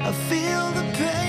I feel the pain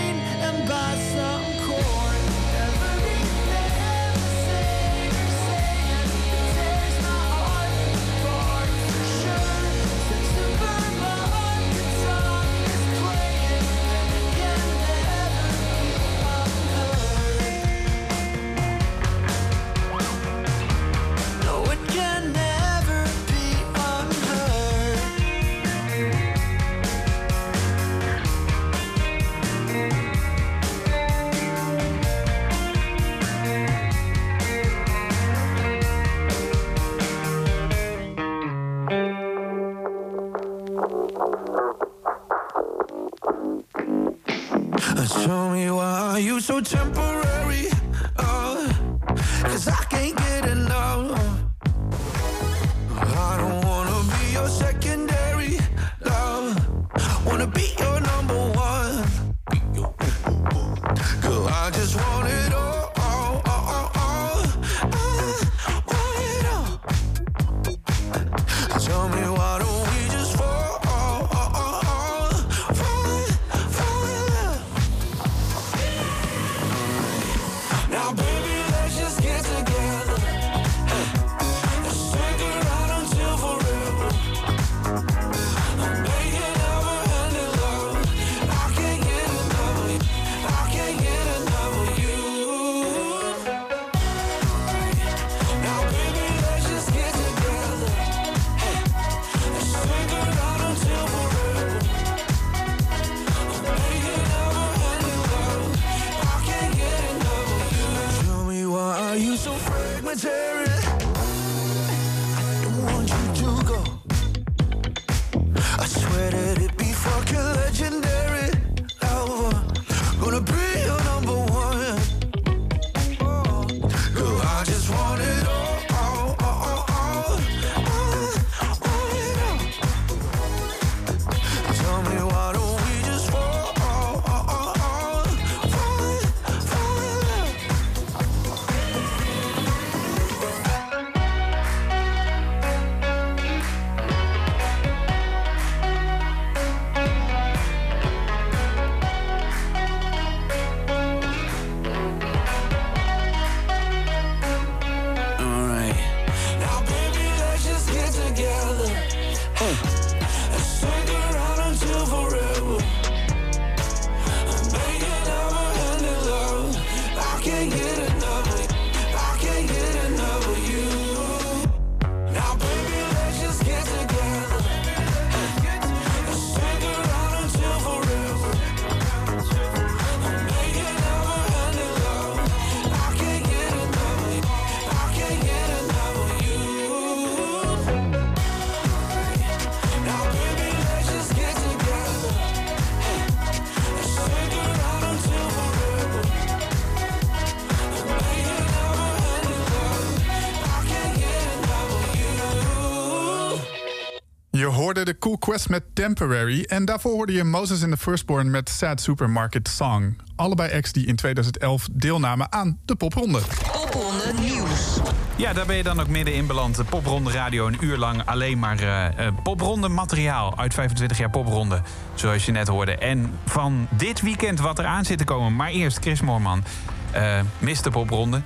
Je hoorde de Cool Quest met Temporary. En daarvoor hoorde je Moses in the Firstborn met Sad Supermarket Song. Allebei acts die in 2011 deelnamen aan de popronde. Popronde Nieuws. Ja, daar ben je dan ook midden in beland. De Popronde Radio, een uur lang alleen maar eh, eh, popronde materiaal uit 25 jaar popronde. Zoals je net hoorde. En van dit weekend wat er aan zit te komen. Maar eerst Chris Moorman. Eh Mr. Popronde.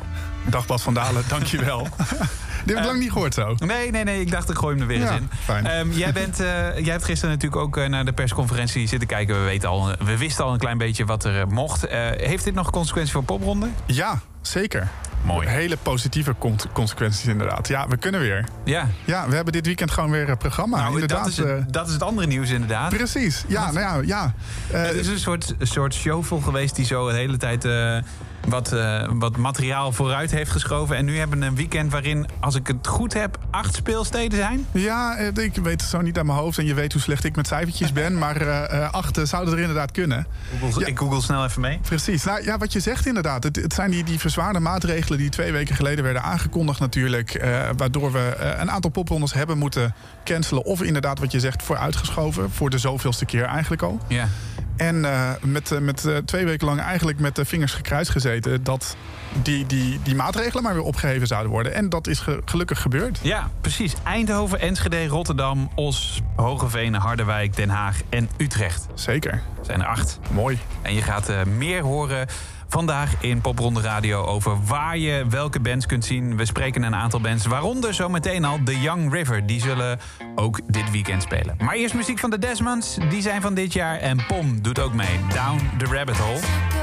Dagblad van Dalen, dankjewel. Dit heb ik lang niet gehoord zo. Nee, nee, nee. Ik dacht, ik gooi hem er weer Ja, eens in. fijn. Ehm, jij, bent, eh, jij hebt gisteren natuurlijk ook eh, naar de persconferentie zitten kijken. We, weten al, we wisten al een klein beetje wat er eh, mocht. Eh, heeft dit nog consequenties voor popronde? Ja, zeker. Mooi. Hele positieve con- consequenties inderdaad. Ja, we kunnen weer. Ja. Ja, we hebben dit weekend gewoon weer een programma. Nou, inderdaad. dat, is het, eh, dat is het andere nieuws inderdaad. precies. Ja, nou ja, ja. Eh, Het is een soort, soort showvol geweest die zo de hele tijd eh, wat, eh, wat materiaal vooruit heeft geschoven. En nu hebben we een weekend waarin, als ik het goed heb, acht speelsteden zijn. Ja, eh, ik weet het zo niet aan mijn hoofd. En je weet hoe slecht ik met cijfertjes ben. Maar eh, acht zouden er inderdaad kunnen. Google, Ja. Ik google snel even mee. Precies. Nou ja, wat je zegt inderdaad. Het, het zijn die, die verzwaarde maatregelen die twee weken geleden werden aangekondigd natuurlijk. waardoor we een aantal poprondes hebben moeten cancelen. Of inderdaad wat je zegt vooruitgeschoven. Voor de zoveelste keer eigenlijk al. Ja. En eh, met, eh, met eh, twee weken lang eigenlijk met de vingers gekruist gezeten dat die, die, die maatregelen maar weer opgeheven zouden worden. En dat is gelukkig gebeurd. Ja, precies. Eindhoven, Enschede, Rotterdam, Os, Hogeveen, Harderwijk, Den Haag en Utrecht. Zeker. Zijn er acht. Mooi. En je gaat meer horen Vandaag in Popronde Radio over waar je welke bands kunt zien. We spreken een aantal bands, waaronder zometeen al The Young River. Die zullen ook dit weekend spelen. Maar eerst muziek van de Desmonds, die zijn van dit jaar. En Pom doet ook mee, Down the Rabbit Hole.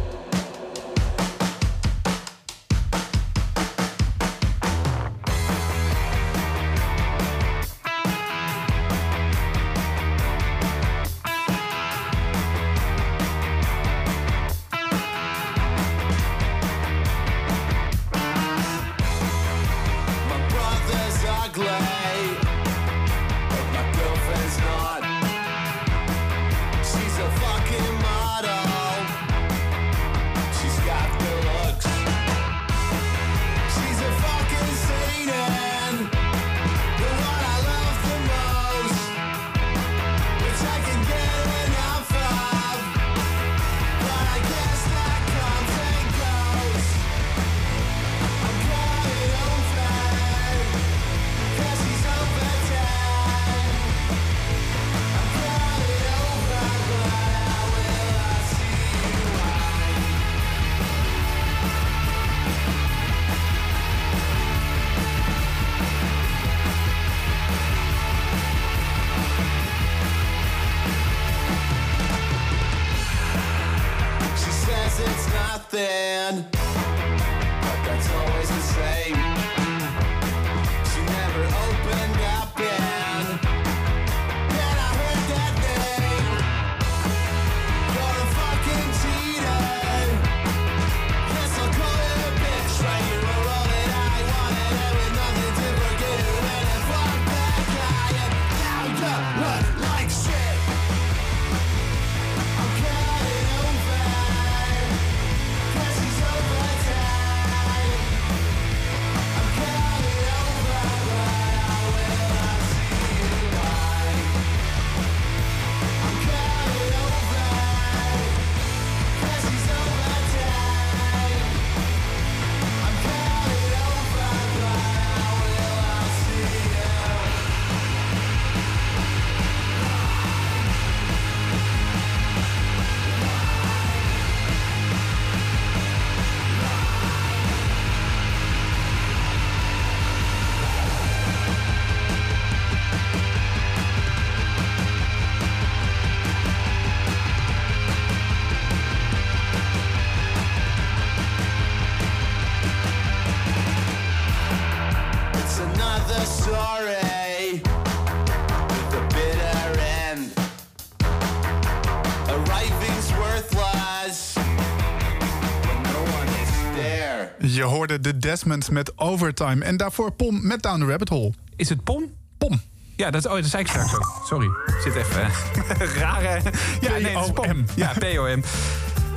De Desmonds met Overtime. En daarvoor Pom met Down the Rabbit Hole. Is het Pom? Pom. Ja, dat, is, oh, dat zei ik straks ook. Sorry. Zit even... rare... Ja, nee, het is Pom. P.O.M.. Ja, P.O.M.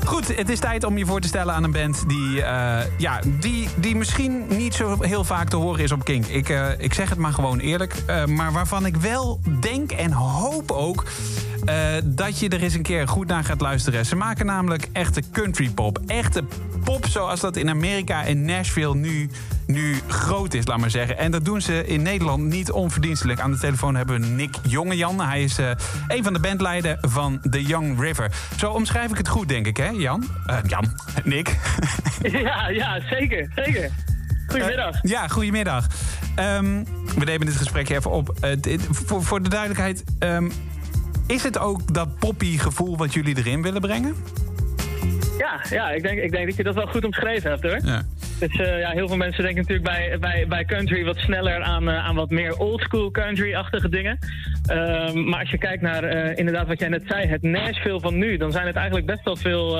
Goed, het is tijd om je voor te stellen aan een band die, eh, ja, die, die misschien niet zo heel vaak te horen is op Kink. Ik, eh, ik zeg het maar gewoon eerlijk. eh, maar waarvan ik wel denk en hoop ook eh, dat je er eens een keer goed naar gaat luisteren. Ze maken namelijk echte country pop. Echte pop zoals dat in Amerika en Nashville nu, nu groot is, laat maar zeggen. En dat doen ze in Nederland niet onverdienstelijk. Aan de telefoon hebben we Nick Jongejan. Hij is eh, een van de bandleiders van The Young River. Zo omschrijf ik het goed, denk ik, hè, Jan? Eh, Jan, Nick. Ja, ja, zeker, zeker. Goedemiddag. Ja, goedemiddag. Ehm, we nemen dit gesprekje even op. Dit- voor, voor de duidelijkheid, ehm, is het ook dat poppy gevoel wat jullie erin willen brengen? Ja, ja ik, denk, ik denk dat je dat wel goed omschreven hebt hoor. Ja. Dus eh, ja, heel veel mensen denken natuurlijk bij, bij, bij country wat sneller aan, eh, aan wat meer oldschool country-achtige dingen. Ehm, maar als je kijkt naar eh, inderdaad wat jij net zei, het Nashville van nu, dan zijn het eigenlijk best wel veel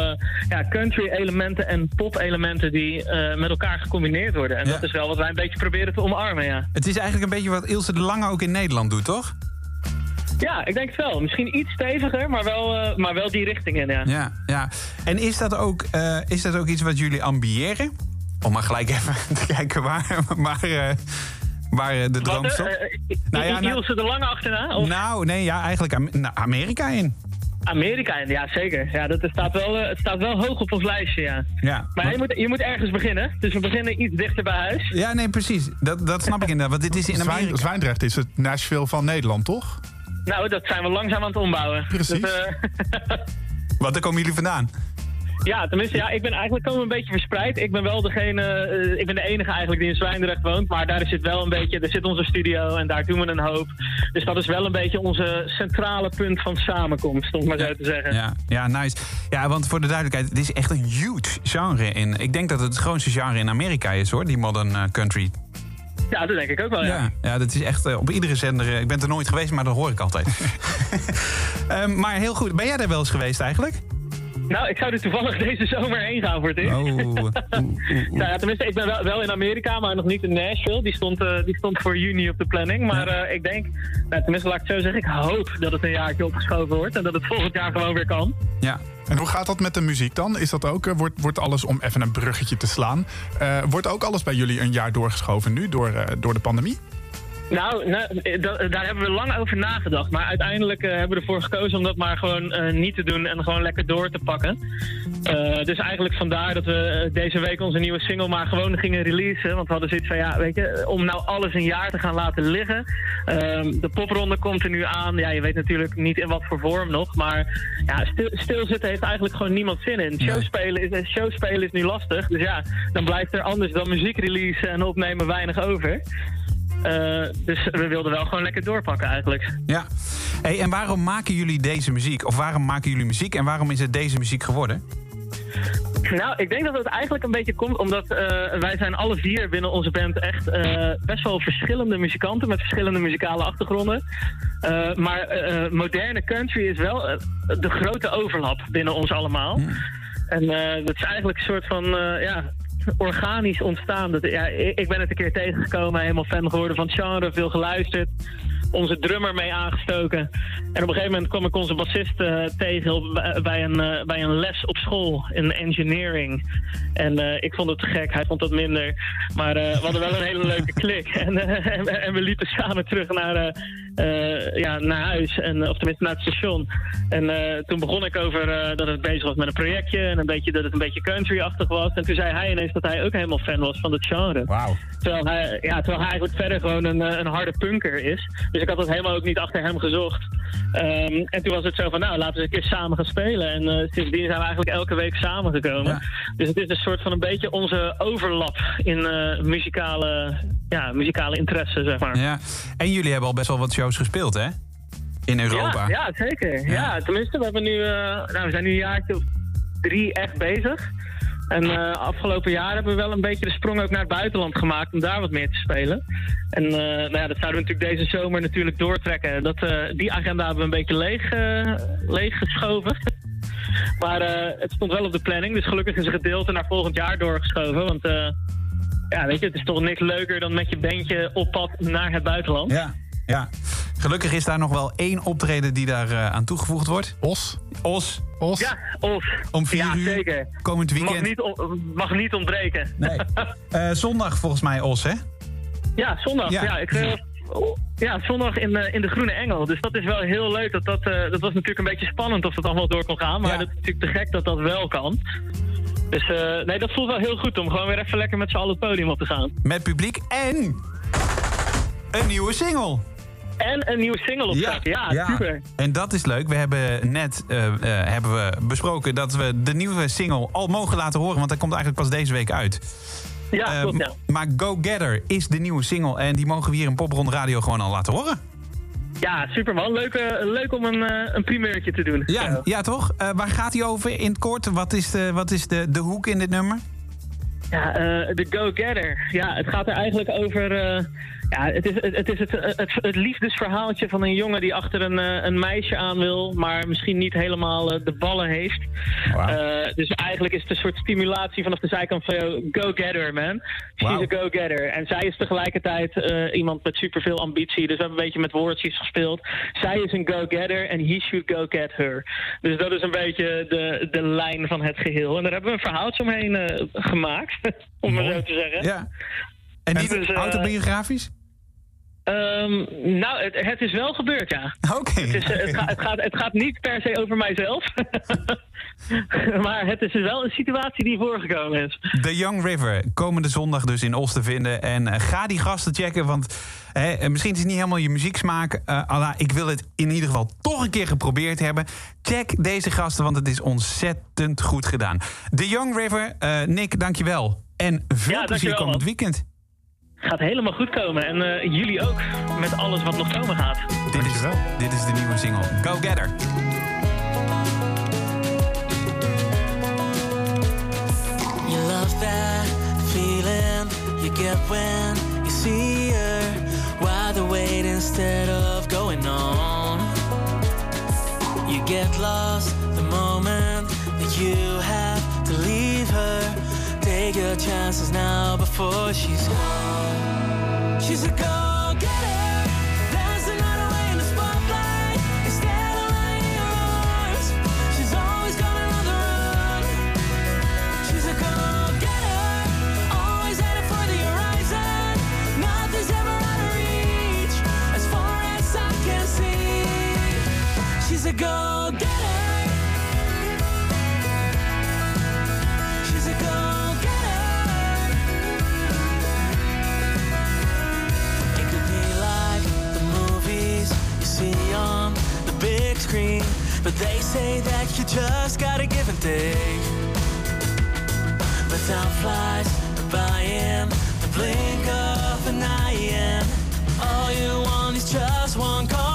ja, country-elementen en pop-elementen die met elkaar gecombineerd worden. En Ja. dat is wel wat wij een beetje proberen te omarmen, ja. Het is eigenlijk een beetje wat Ilse de Lange ook in Nederland doet, toch? Ja, ik denk het wel. Misschien iets steviger, maar wel, eh, maar wel die richting in, ja. Ja, ja. En is dat ook, eh, is dat ook iets wat jullie ambiëren? Om maar gelijk even te kijken waar, eh, waar eh, de droom eh, Nou ja, nou- Ilse de Lange achterna? Of Nou, nee, ja, eigenlijk nou, Amerika in. Amerika, ja zeker. Ja, dat het staat, wel, het staat wel hoog op ons lijstje, ja. Ja, Maar je moet, je moet ergens beginnen. Dus we beginnen iets dichter bij huis. ja nee, precies. Dat, dat snap ik inderdaad. Want dit is in Amerika. Zwijndrecht is het Nashville van Nederland, toch? Nou, dat zijn we langzaam aan het ombouwen. Precies. Eh, Wat, daar komen jullie vandaan? ja, tenminste, ja, ik ben eigenlijk komen een beetje verspreid. Ik ben wel degene, eh, ik ben de enige eigenlijk die in Zwijndrecht woont. Maar daar zit wel een beetje, daar zit onze studio en daar doen we een hoop. Dus dat is wel een beetje onze centrale punt van samenkomst, om het maar zo te zeggen. Ja, ja, nice. Ja, want voor de duidelijkheid, het is echt een huge genre in. Ik denk dat het het grootste genre in Amerika is hoor, die modern eh, country. Ja, dat denk ik ook wel, ja. Ja, ja dat is echt eh, op iedere zender. eh, ik ben er nooit geweest, maar dat hoor ik altijd. Ehm, maar heel goed. Ben jij daar wel eens geweest eigenlijk? Nou, ik zou er toevallig deze zomer heen gaan voor het eerst. Oh. Nou ja, tenminste, ik ben wel, wel in Amerika, maar nog niet in Nashville. Die stond, eh, die stond voor juni op de planning. Maar eh, ik denk, nou, tenminste laat ik het zo zeggen, ik hoop dat het een jaartje opgeschoven wordt. En dat het volgend jaar gewoon weer kan. Ja. En hoe gaat dat met de muziek dan? Is dat ook, eh, wordt, wordt alles, om even een bruggetje te slaan... eh, wordt ook alles bij jullie een jaar doorgeschoven nu door, eh, door de pandemie? Nou, nou, eh, da- daar hebben we lang over nagedacht. Maar uiteindelijk eh, hebben we ervoor gekozen om dat maar gewoon eh, niet te doen en gewoon lekker door te pakken. Eh, dus eigenlijk vandaar dat we eh, deze week onze nieuwe single maar gewoon gingen releasen. Want we hadden zoiets van, ja, weet je, om nou alles een jaar te gaan laten liggen. Ehm, de popronde komt er nu aan. Ja, je weet natuurlijk niet in wat voor vorm nog. Maar ja, stil, stilzitten heeft eigenlijk gewoon niemand zin in. Showspelen is, eh, showspelen is nu lastig. Dus ja, dan blijft er anders dan muziek releasen en opnemen weinig over. Eh, dus we wilden wel gewoon lekker doorpakken eigenlijk. ja. Hey, en waarom maken jullie deze muziek? Of waarom maken jullie muziek en waarom is het deze muziek geworden? Nou, ik denk dat het eigenlijk een beetje komt omdat eh, wij zijn alle vier binnen onze band echt eh, best wel verschillende muzikanten met verschillende muzikale achtergronden. Maar moderne country is wel de grote overlap binnen ons allemaal. En eh, dat is eigenlijk een soort van, ja, organisch ontstaan. Dat, ja, ik ben het een keer tegengekomen, helemaal fan geworden van het genre, veel geluisterd. Onze drummer mee aangestoken. En op een gegeven moment kwam ik onze bassist eh, tegen bij- een, eh, bij een les op school in engineering. En eh, ik vond het gek, hij vond het minder. Maar we hadden wel een hele leuke klik. En, en, we liepen samen terug naar, ja, naar huis, en, of tenminste naar het station. En eh, toen begon ik over eh, dat het bezig was met een projectje en een beetje, dat het een beetje country-achtig was. En toen zei hij ineens dat hij ook helemaal fan was van het genre. Wauw. Terwijl hij, ja, terwijl hij eigenlijk verder gewoon een, eh, een harde punker is. Dus ik had dat helemaal ook niet achter hem gezocht. Ehm, en toen was het zo van, nou, laten we eens een keer samen gaan spelen. En eh, sindsdien zijn we eigenlijk elke week samengekomen. Ja. Dus het is een soort van een beetje onze overlap in eh, muzikale, ja, muzikale interesse, zeg maar. Ja. En jullie hebben al best wel wat shows gespeeld, hè? In Europa. Ja, ja zeker. Ja. tenminste, we, hebben nu, eh, nou, we zijn nu een jaartje of drie echt bezig. En eh, afgelopen jaar hebben we wel een beetje de sprong ook naar het buitenland gemaakt om daar wat meer te spelen. En eh, nou ja, dat zouden we natuurlijk deze zomer natuurlijk doortrekken. Dat, die agenda hebben we een beetje leeg, leeg geschoven. Maar het stond wel op de planning, dus gelukkig is een gedeelte naar volgend jaar doorgeschoven. Want ja, weet je, het is toch niks leuker dan met je bandje op pad naar het buitenland. Ja. Ja. Gelukkig is daar nog wel één optreden die daar eh, aan toegevoegd wordt. Os. Os, Os. Ja, Os. om vier ja, uur. zeker. Komend Mag weekend. niet, on- mag niet ontbreken. Nee. Eh, zondag volgens mij Os, hè? Ja, zondag. Ja. Ja, ik, eh, ja zondag in, eh, in de Groene Engel. Dus dat is wel heel leuk. Dat, dat, eh, dat was natuurlijk een beetje spannend of dat allemaal door kon gaan. Maar Ja. dat is natuurlijk te gek dat dat wel kan. Dus eh, nee, dat voelt wel heel goed om gewoon weer even lekker met z'n allen het podium op te gaan. Met publiek en een nieuwe single. En een nieuwe single opzetten. Ja, super. En dat is leuk. We hebben net eh, eh, hebben we besproken dat we de nieuwe single al mogen laten horen. Want hij komt eigenlijk pas deze week uit. Ja, Eh, klopt, ja. Maar Go Getter is de nieuwe single. En die mogen we hier in Popronde Radio gewoon al laten horen. Ja, super man. Leuk, leuk om een, een primeurtje te doen. Ja, ja toch? Waar gaat hij over in het kort? Wat is de, wat is de, de hoek in dit nummer? Ja, de Go-Getter. Ja, het gaat er eigenlijk over... ja, het is, het, is het, het, het liefdesverhaaltje van een jongen die achter een, eh, een meisje aan wil... maar misschien niet helemaal eh, de ballen heeft. Eh, dus eigenlijk is het een soort stimulatie vanaf de zijkant van... yo, Go-Getter, man. She's a go-getter. En zij is tegelijkertijd iemand met superveel ambitie. Dus we hebben een beetje met woordjes gespeeld. Zij is een go-getter en he should go-get her. Dus dat is een beetje de, de lijn van het geheel. En daar hebben we een verhaaltje omheen gemaakt, om het zo te zeggen. Ja. En niet dus, autobiografisch? Ehm, nou, het, het is wel gebeurd, ja. Oké. Het, eh, het, gaat, het, gaat, het gaat niet per se over mijzelf. maar het is wel een situatie die voorgekomen is. The Young River, komende zondag dus in Os te vinden. En eh, ga die gasten checken, want hè, eh, misschien is het niet helemaal je muzieksmaak. eh Allah, ik wil het in ieder geval toch een keer geprobeerd hebben. Check deze gasten, want het is ontzettend goed gedaan. The Young River, eh, Nick, dankjewel. En veel Ja, plezier komend weekend. Gaat helemaal goed komen. En eh, jullie ook, met alles wat nog komen gaat. Dit is, dit is de nieuwe single. Go Getter. You love that feeling you get when you see her. Why the wait instead of going on? You get lost the moment that you chances now before she's gone. They say that you just gotta give and take. But time flies by in the blink of an eye, and all you want is just one call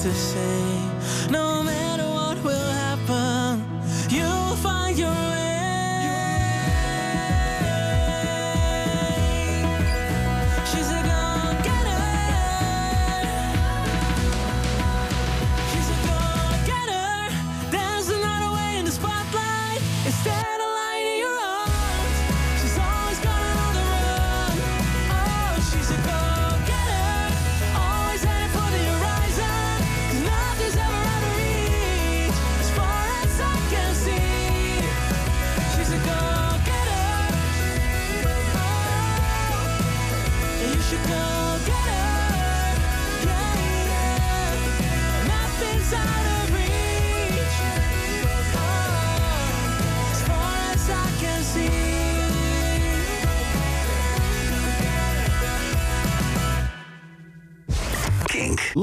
to say. No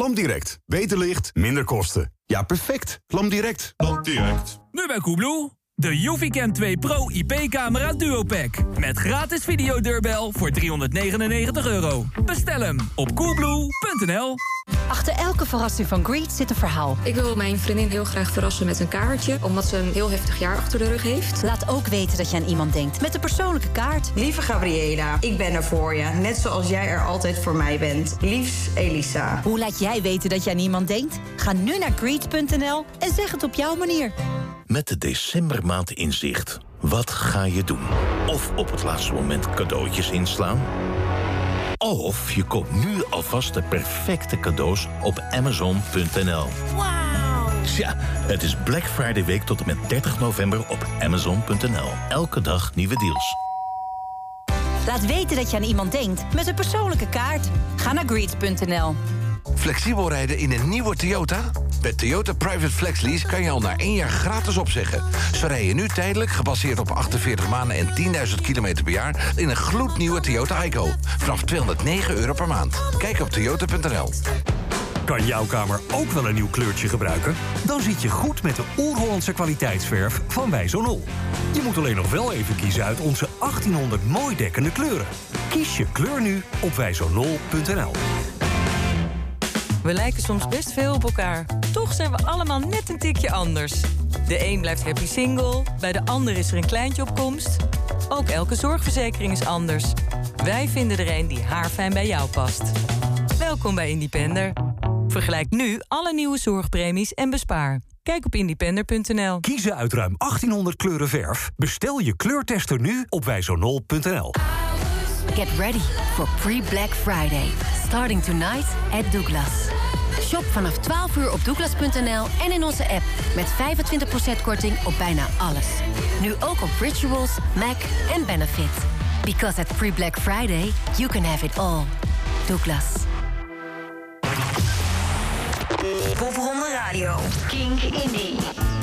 Kink. Landdirect. Beter licht, minder kosten. Ja, perfect. Landdirect. Landdirect. Nu bij Koebloe. De Juvicam 2 Pro IP-camera Duo Pack. Met gratis videodeurbel voor 399 euro. Bestel hem op coolblue.nl. Achter elke verrassing van Greet zit een verhaal. Ik wil mijn vriendin heel graag verrassen met een kaartje, omdat ze een heel heftig jaar achter de rug heeft. Laat ook weten dat je aan iemand denkt met een persoonlijke kaart. Lieve Gabriela, ik ben er voor je. Net zoals jij er altijd voor mij bent. Liefs Elisa. Hoe laat jij weten dat je aan iemand denkt? Ga nu naar Greet.nl en zeg het op jouw manier. Met de decembermaand in zicht. Wat ga je doen? Of op het laatste moment cadeautjes inslaan? Of je koopt nu alvast de perfecte cadeaus op Amazon.nl. Wauw. Tja, het is Black Friday week tot en met 30 november op Amazon.nl. Elke dag nieuwe deals. Laat weten dat je aan iemand denkt met een persoonlijke kaart. Ga naar Greet.nl. Flexibel rijden in een nieuwe Toyota? Bij Toyota Private Flex Lease kan je al na één jaar gratis opzeggen. Ze rijden nu tijdelijk, gebaseerd op 48 maanden en 10.000 kilometer per jaar... in een gloednieuwe Toyota Igo. Vanaf 209 euro per maand. Kijk op toyota.nl. Kan jouw kamer ook wel een nieuw kleurtje gebruiken? Dan zit je goed met de oer-Hollandse kwaliteitsverf van Wijzonol. Je moet alleen nog wel even kiezen uit onze 1800 mooi dekkende kleuren. Kies je kleur nu op wijzonol.nl. We lijken soms best veel op elkaar. Toch zijn we allemaal net een tikje anders. De een blijft happy single, bij de ander is er een kleintje op komst. Ook elke zorgverzekering is anders. Wij vinden er een die haarfijn bij jou past. Welkom bij Independer. Vergelijk nu alle nieuwe zorgpremies en bespaar. Kijk op independer.nl. Kiezen uit ruim 1800 kleuren verf? Bestel je kleurtester nu op wijzonol.nl. Get ready for pre-Black Friday. Starting tonight at Douglas. Shop vanaf 12 uur op douglas.nl en in onze app. Met 25% korting op bijna alles. Nu ook op Rituals, MAC en Benefit. Because at pre-Black Friday, you can have it all. Douglas. Popronde Radio. Kink Indie.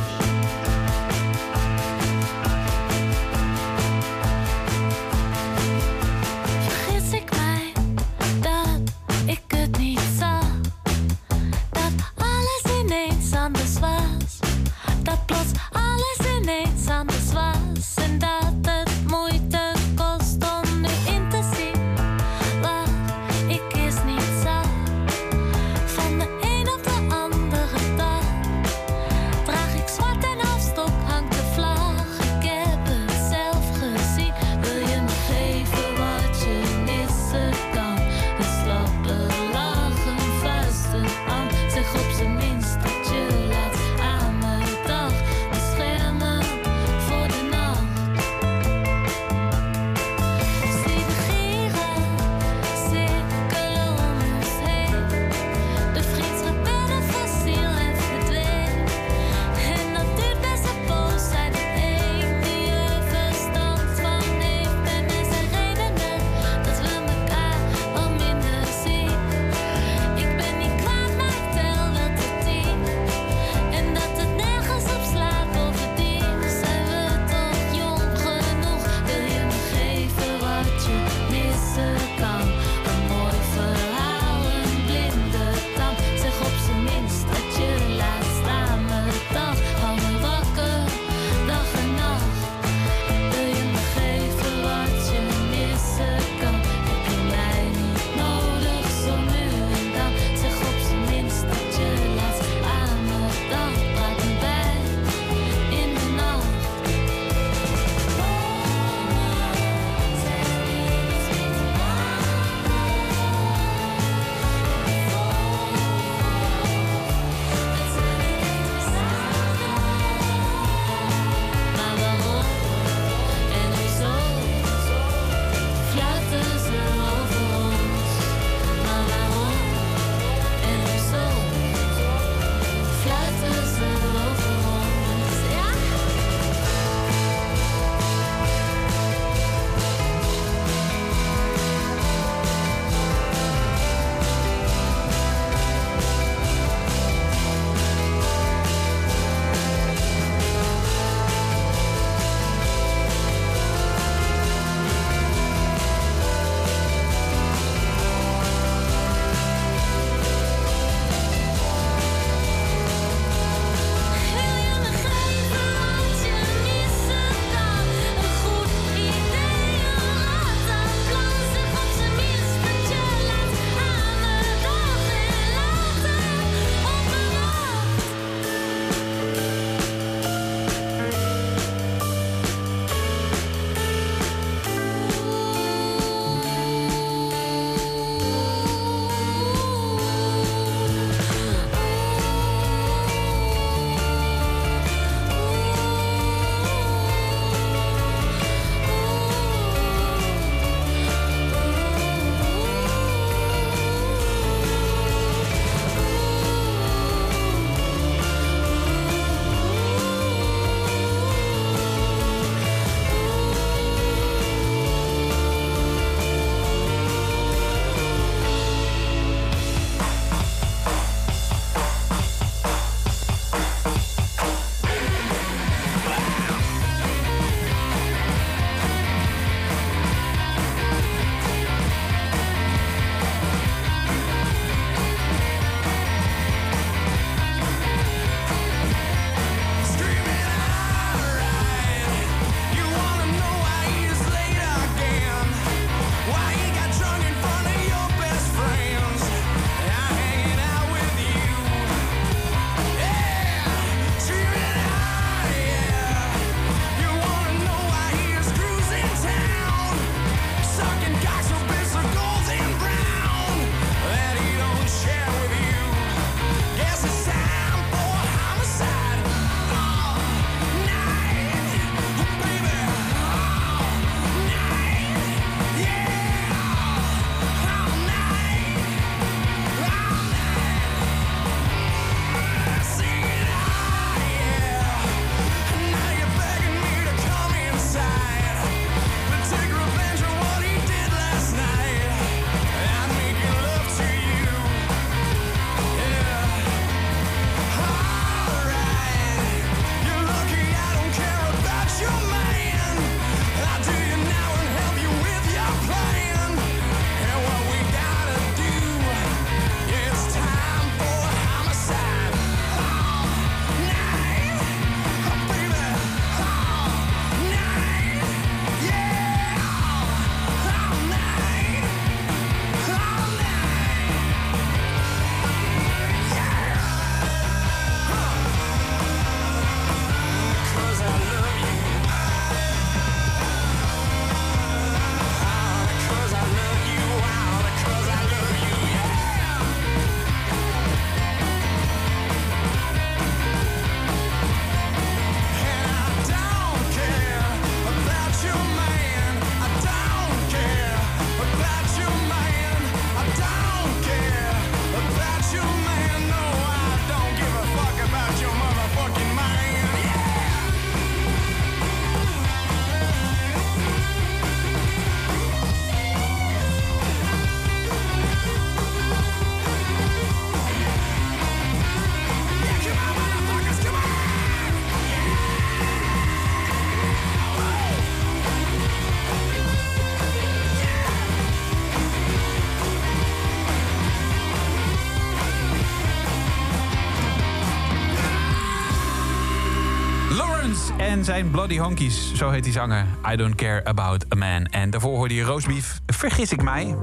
En zijn Bloody Honkies. Zo heet die zanger. I don't care about a man. En daarvoor hoorde je Roastbeef. Vergis ik mij?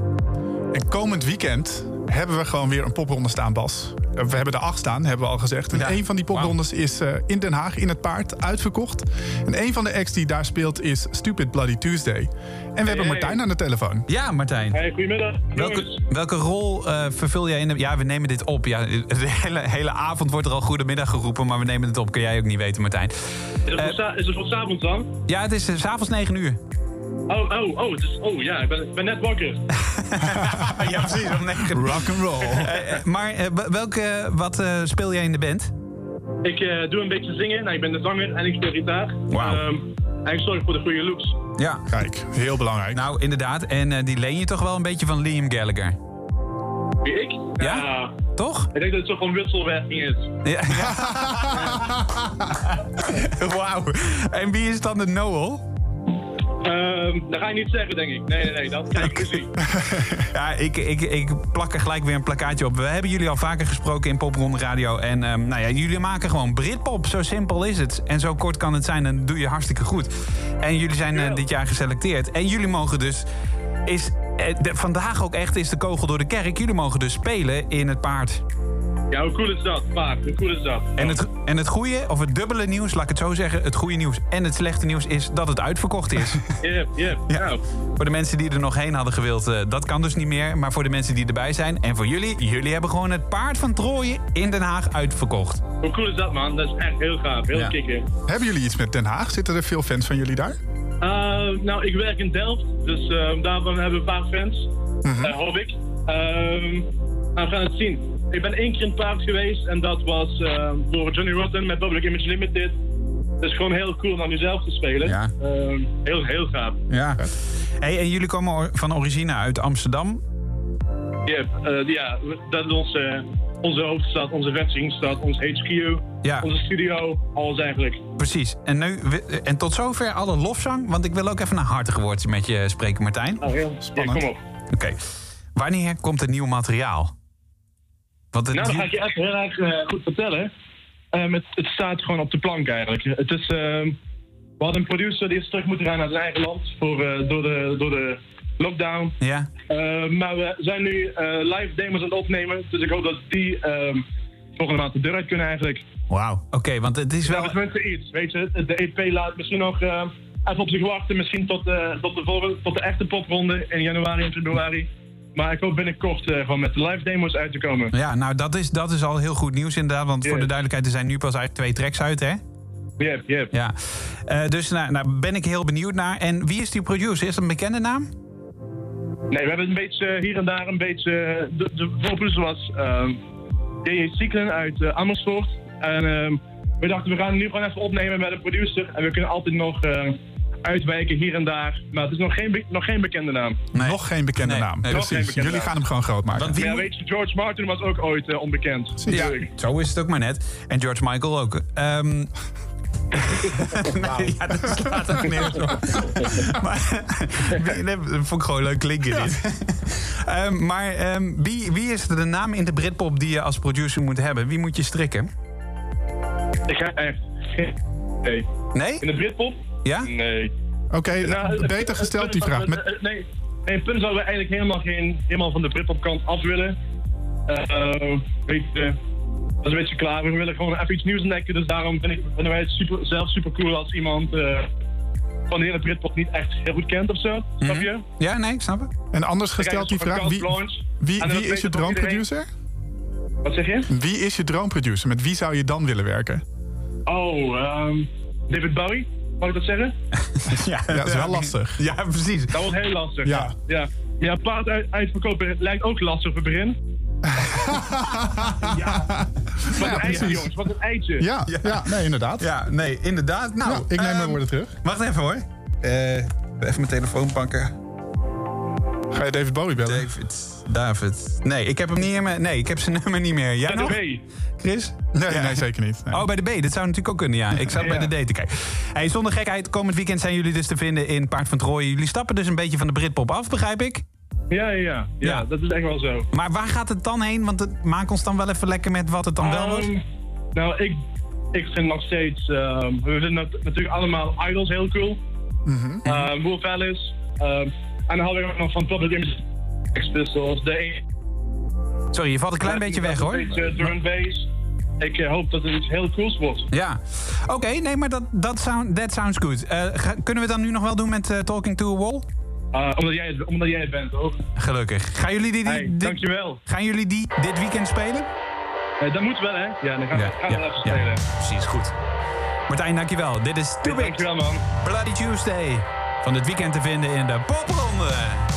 En komend weekend hebben we gewoon weer een popronde staan, Bas. Eh, We hebben er acht staan, hebben we al gezegd. En Ja. een van die poprondes is eh, in Den Haag, in het paard, uitverkocht. En een van de acts die daar speelt is Stupid Bloody Tuesday. En we hebben Martijn aan de telefoon. Ja, Martijn. Hey, goedemiddag. Welke, welke rol eh, vervul jij in de... Ja, we nemen dit op. Ja, de hele, hele avond wordt er al goedemiddag geroepen, maar we nemen het op. Kun jij ook niet weten, Martijn. Is het, voor, sa- is het voor 's avonds dan? Ja, het is 's s'avonds 9 uur. Oh, oh, oh, het is, oh ja, ik ben, ik ben net wakker. ja, precies. Om 9 Rock and roll. maar eh, w- welke, wat eh, speel jij in de band? Ik eh, doe een beetje zingen. Nou, ik ben de zanger en ik speel gitaar. Ehm, en ik zorg voor de goede looks. Ja. Kijk, heel belangrijk. Nou, inderdaad. En eh, die leen je toch wel een beetje van Liam Gallagher. Wie ik? Ja? Toch? Ik denk dat het zo van wisselwerking is. Ja. Wauw. En wie is dan de Noel? Ehm, dat ga je niet zeggen, denk ik. Nee, nee, nee, dat krijg ik ruzie. Ja, ik, ik, ik plak er gelijk weer een plakkaatje op. We hebben jullie al vaker gesproken in Popronde Radio. En ehm, nou ja, jullie maken gewoon Britpop. Zo simpel is het. En zo kort kan het zijn. En dat doe je hartstikke goed. En jullie zijn eh, dit jaar geselecteerd. En jullie mogen dus... Is, eh, de- vandaag ook echt is de kogel door de kerk. Jullie mogen dus spelen in het paard. Ja, hoe cool is dat? Paard, hoe cool is dat? En het, en het goede, of het dubbele nieuws, laat ik het zo zeggen. Het goede nieuws en het slechte nieuws is dat het uitverkocht is. Yep, yep. Ja. Voor de mensen die er nog heen hadden gewild, eh, dat kan dus niet meer. Maar voor de mensen die erbij zijn en voor jullie, jullie hebben gewoon het paard van Trooien in Den Haag uitverkocht. Hoe cool is dat, man? Dat is echt heel gaaf, heel Ja. kicken. Hebben jullie iets met Den Haag? Zitten er veel fans van jullie daar? Eh, nou, ik werk in Delft, dus eh, daarvan hebben we een paar fans. Eh, hoop ik. Ehm, nou, we gaan het zien. Ik ben één keer in het paard geweest en dat was eh, door Johnny Rotten met Public Image Limited. Het is gewoon heel cool om naar nu zelf te spelen. Ja. Ehm, heel, heel gaaf. Ja. Hey, en jullie komen van origine uit Amsterdam. Eh, ja, dat is onze, onze hoofdstad, onze vestigingstad, ons HQ, Ja. onze studio, alles eigenlijk. Precies. En, nu, en tot zover alle lofzang, want ik wil ook even een hartige woordje met je spreken, Martijn. Nou, heel spannend. kom op. Oké. Wanneer komt het nieuw materiaal? Het Nou, dat ga ik je echt heel erg eh, goed vertellen. Ehm, het, het staat gewoon op de plank eigenlijk. Het is, ehm, we hadden een producer die is terug moeten gaan naar zijn eigen land voor, eh, door, de, door de lockdown. Ja. Ehm, maar we zijn nu eh, live demos aan het opnemen. Dus ik hoop dat die volgende maand de deur uit kunnen eigenlijk. Wauw. Oké, want het is wel... Ja, tenminste iets. Weet je, de EP laat misschien nog even op zich wachten. Misschien tot, tot, de, volgende, tot de echte popronde in januari en februari. Maar ik hoop binnenkort eh, gewoon met de live demos uit te komen. Ja, nou dat is, dat is al heel goed nieuws inderdaad. Want voor de duidelijkheid, er zijn nu pas eigenlijk twee tracks uit, hè? Yep, yep. Ja. Eh, dus nou, nou ben ik heel benieuwd naar. En wie is die producer? Is dat een bekende naam? Nee, we hebben een beetje eh, hier en daar een beetje. de, de voorproducer was ehm J.J. Sieklen uit Amersfoort. En ehm, we dachten, we gaan nu gewoon even opnemen met een producer. En we kunnen altijd nog uitwijken hier en daar. Maar het is nog geen, nog geen bekende naam. Nog geen bekende naam. nog Precies. bekende Jullie gaan hem gewoon groot maken. Want wie ja, weet je, George Martin was ook ooit eh, onbekend. Ja, natuurlijk. zo is het ook maar net. En George Michael ook. Ehm nee, ja, dat slaat ook nergens op. maar, dat vond ik gewoon leuk klinken dit. Ehm, maar ehm, wie, wie is de naam in de Britpop die je als producer moet hebben? Wie moet je strikken? Ik ga echt. Nee? In de Britpop? Ja? Nee. Oké, Nou, het- beter gesteld die vraag. Met, het- Nee, nee, het punt zouden we eigenlijk helemaal, geen, helemaal van de Britpop kant af willen. Eh, weet je, dat is een beetje klaar. We willen gewoon even iets nieuws ontdekken. Dus daarom ik, vinden wij het super, zelf super cool als iemand eh, van de hele Britpop niet echt heel goed kent of zo. Snap je? Ja, nee, ik snap het. en anders gesteld die vraag. Wie, wie, wie is je droomproducer? Wat zeg je? Wie is je droomproducer? Met wie zou je dan willen werken? Oh, ehm, David Bowie. Mag ik dat zeggen? ja, Ja, dat is wel lastig. Ja, precies. Dat wordt heel lastig. Ja. Ja, ja paard uit, uitverkopen lijkt ook lastig voor begin. ja. Wat een eitje, precies. jongens. Wat een eitje. Ja, ja. nee, inderdaad. Ja, nee, inderdaad. Nou, ik neem mijn ehm, woorden terug. Wacht even hoor. Eh, even mijn telefoon pakken. Ga je David Bowie bellen? David. David. Nee, ik heb hem niet mijn... Nee, ik heb zijn nummer niet meer. Jij Bij de? B. Chris? Nee, Ja. nee, zeker niet. Nee. Oh, bij de B. Dat zou natuurlijk ook kunnen, ja. Ik zat Ja. bij de D te kijken. Hey, zonder gekheid, komend weekend zijn jullie dus te vinden in Paard van Trooien. Jullie stappen dus een beetje van de Britpop af, begrijp ik? Ja, ja, ja, ja. Dat is echt wel zo. Maar waar gaat het dan heen? Want het, maak ons dan wel even lekker met wat het dan wel wordt. Ehm, nou, ik ik vind nog steeds... ehm, we vinden nat- natuurlijk allemaal Idols heel cool. Uh, Wolf Alice. ehm, en dan hadden we nog van Public Image Sex Pistols. De Sorry, je valt een klein beetje weg hoor. Een beetje drum bass. Ik eh, hoop dat het iets heel cools wordt. Ja, oké, nee, maar dat, dat sound, that sounds good. Eh, ga- kunnen we dan nu nog wel doen met eh, Talking to a Wall? Uh, omdat, jij het, omdat jij het bent, toch? Gelukkig. Gaan jullie die, die, Hey, dankjewel. Gaan jullie die dit weekend spelen? Dat moet wel, hè? Ja, dan gaan we, gaan we wel even spelen. precies, goed. Martijn, dankjewel. Dit is Too Big. Dankjewel, man. Bloody Tuesday. Van dit weekend te vinden in de popronde.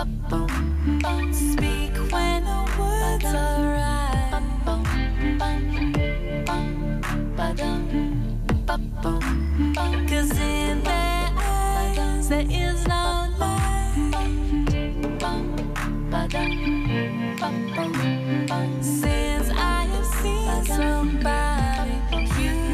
Speak when the words are. Cause in their eyes there is no light. Since I have seen somebody you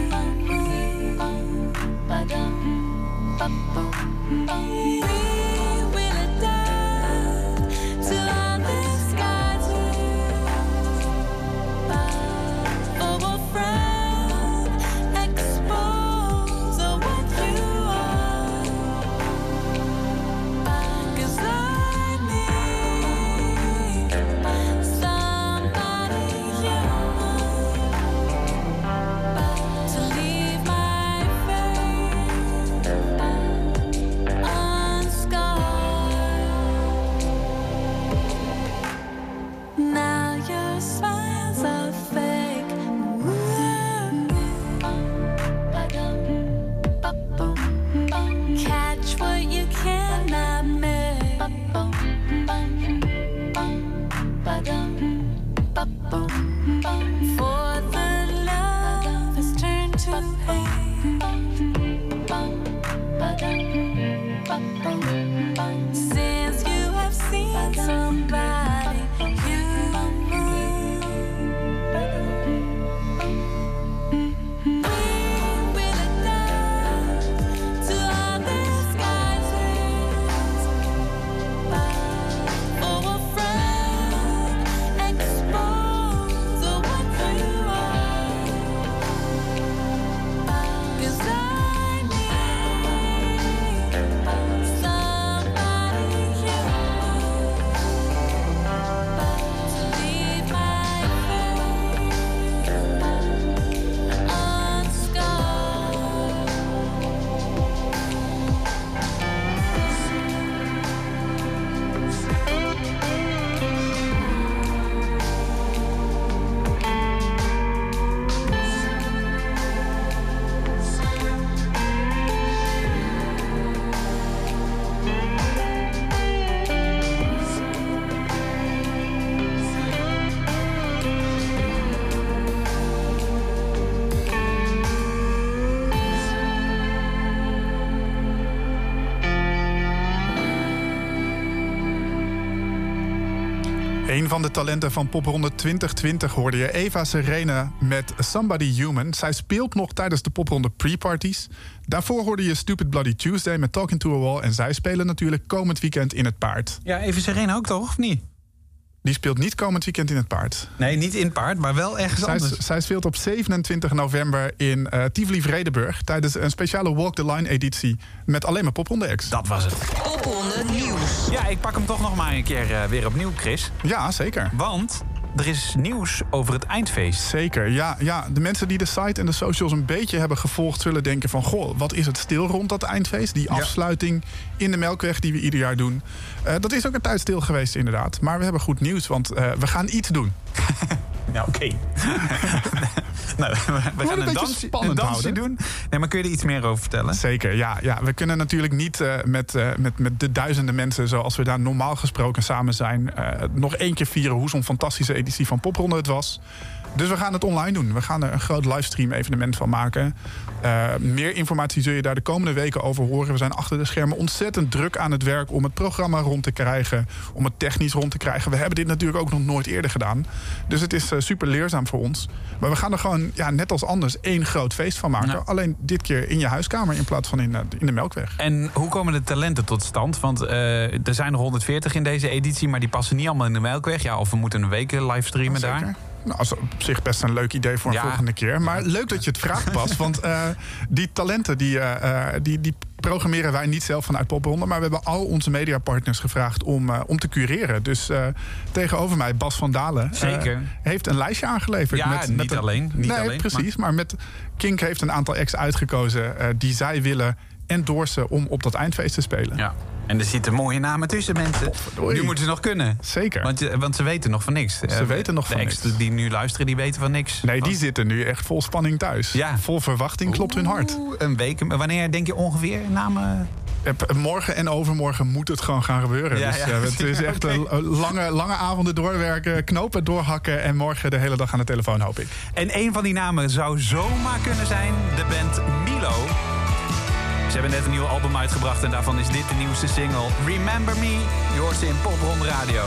Een van de talenten van Popronde 2020 hoorde je Eva Serena met Somebody Human. Zij speelt nog tijdens de Popronde pre-parties. Daarvoor hoorde je Stupid Bloody Tuesday met Talking to a Wall. En zij spelen natuurlijk komend weekend in het paard. Ja, even Serena ook toch, of niet? Die speelt niet komend weekend in het paard. Nee, niet in het paard, maar wel ergens Zij, anders. zij speelt op 27 november in eh Tivoli Vredenburg... tijdens een speciale Walk the Line editie met alleen maar popronde acts. Dat was het. Popronde nieuws. Ja, ik pak hem toch nog maar een keer eh, weer opnieuw, Chris. Ja, zeker. Want er is nieuws over het eindfeest. Zeker, ja, ja. De mensen die de site en de socials een beetje hebben gevolgd... zullen denken van, goh, wat is het stil rond dat eindfeest? Die afsluiting in de Melkweg die we ieder jaar doen. Eh, dat is ook een tijd stil geweest, inderdaad. Maar we hebben goed nieuws, want eh, we gaan iets doen. Ja, oké. nou, we, we een gaan een, beetje dans, spannend een dansje doen. Nee, maar kun je er iets meer over vertellen? Zeker, ja. ja. We kunnen natuurlijk niet eh, met, eh, met, met de duizenden mensen... zoals we daar normaal gesproken samen zijn... eh, nog één keer vieren hoe zo'n fantastische editie van Popronde het was. Dus we gaan het online doen. We gaan er een groot livestream evenement van maken. Eh, meer informatie zul je daar de komende weken over horen. We zijn achter de schermen ontzettend druk aan het werk... om het programma rond te krijgen, om het technisch rond te krijgen. We hebben dit natuurlijk ook nog nooit eerder gedaan. Dus het is eh, super leerzaam voor ons. Maar we gaan er gewoon, ja, net als anders, één groot feest van maken. Alleen dit keer in je huiskamer in plaats van in, eh, in de Melkweg. En hoe komen de talenten tot stand? Want er zijn er 140 in deze editie, maar die passen niet allemaal in de Melkweg. Ja, of we moeten een week livestreamen daar. Nou, dat is op zich best een leuk idee voor een Ja. volgende keer. Maar leuk dat je het vraagt, Bas. want eh, die talenten die, eh, eh, die, die programmeren wij niet zelf vanuit Popronde. Maar we hebben al onze mediapartners gevraagd om, om te cureren. Dus tegenover mij, Bas van Dalen, heeft een lijstje aangeleverd. Ja, met, niet met een- alleen, niet nee, alleen, precies. Maar, met Kink heeft een aantal acts uitgekozen die zij willen endorsen om op dat eindfeest te spelen. Ja. En er zitten mooie namen tussen, mensen. Nu moeten ze nog kunnen. Zeker. Want, eh, want ze weten nog van niks. Ze Eh, weten nog de van niks. die nu luisteren, die weten van niks. Nee, die zitten nu echt vol spanning thuis. Ja. Vol verwachting klopt hun hart. Een week. Wanneer denk je ongeveer namen? Eh, Morgen en overmorgen moet het gewoon gaan gebeuren. Ja, dus ja. het is echt een lange, lange avonden doorwerken, knopen doorhakken... en morgen de hele dag aan de telefoon, hoop ik. En een van die namen zou zomaar kunnen zijn de band Milo. Ze hebben net een nieuw album uitgebracht en daarvan is dit de nieuwste single. Remember Me, je ze in Pop Rond Radio.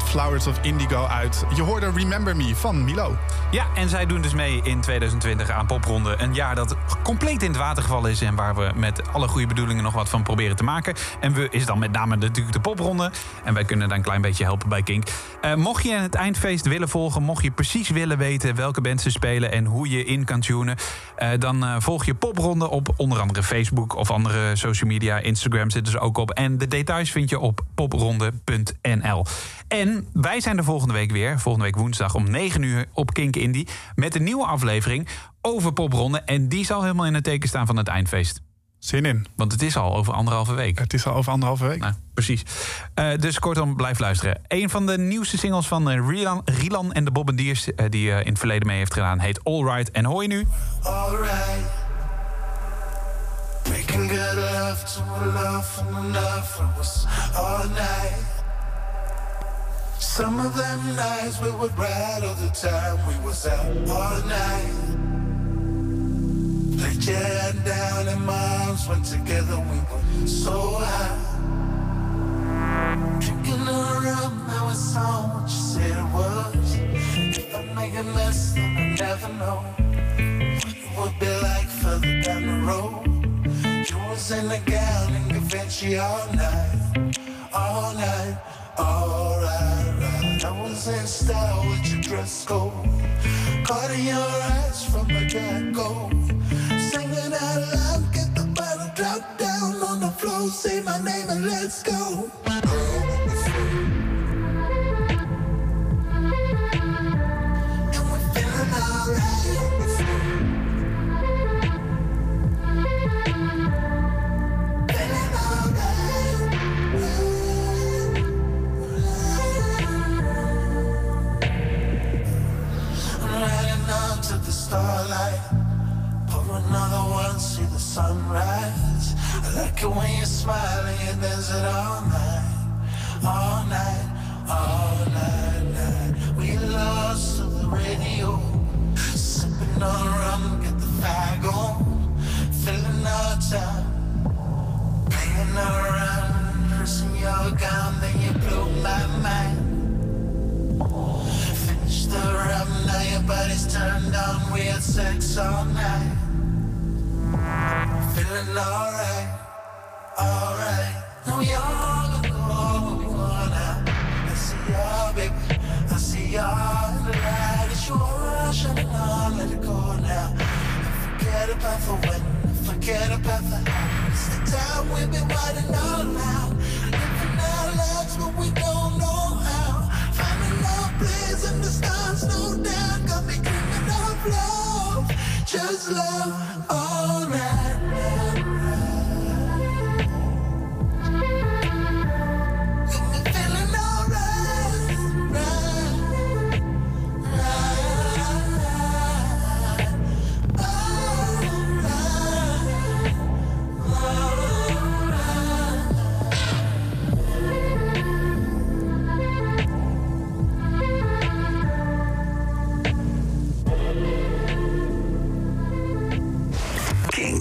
Flowers of Indigo uit. Je hoorde Remember Me van Milo. Ja, en zij doen dus mee in 2020 aan Popronde. Een jaar dat compleet in het water gevallen is... en waar we met alle goede bedoelingen nog wat van proberen te maken. En we is dan met name natuurlijk de Popronde. En wij kunnen daar een klein beetje helpen bij Kink. Eh, mocht je het eindfeest willen volgen... mocht je precies willen weten welke bands ze spelen... en hoe je in kan tunen... eh, dan eh, volg je Popronde op onder andere Facebook... of andere social media. Instagram zitten ze ook op. En de details vind je op popronde.nl. En wij zijn er volgende week weer. Volgende week woensdag om 9 uur op Kink Indie. Met een nieuwe aflevering over Popronde. En die zal helemaal in het teken staan van het eindfeest. Zin in. Want het is al over anderhalve week. Het is al over anderhalve week. Nou, precies. Eh, dus kortom, blijf luisteren. Een van de nieuwste singles van eh, Rilan, Rilan en de Bobbendiers... eh, die eh, in het verleden mee heeft gedaan, heet All Right. En hoor je nu... Alright. Making good love to a love and love for us all night. Some of them nights we would ride all the time. We was out all night. Laid your down my arms went together. We were so high. Drinking the rum, now it's on what you said it was. If I make a mess, then I never know what it would be like further down the road. You was in a gown and Givenchy all night, all night, all was in style with your dress code, caught in your eyes from the get-go. Singing out loud, get the bottle drop down on the floor, say my name and let's go. Like it when you're smiling and there's it all night, all night, all night, night. We lost to the radio, sipping on rum, get the fag on, filling our time, playing around, dressing your gown, then you blow my mind. Finish the rum, now your body's turned on. We had sex all night. Feeling alright. Forget about the how. It's the time we've been riding all out. Living our lives, but we don't know how. Finding our place in the stars, no doubt. Got me dreaming of love, just love. Oh.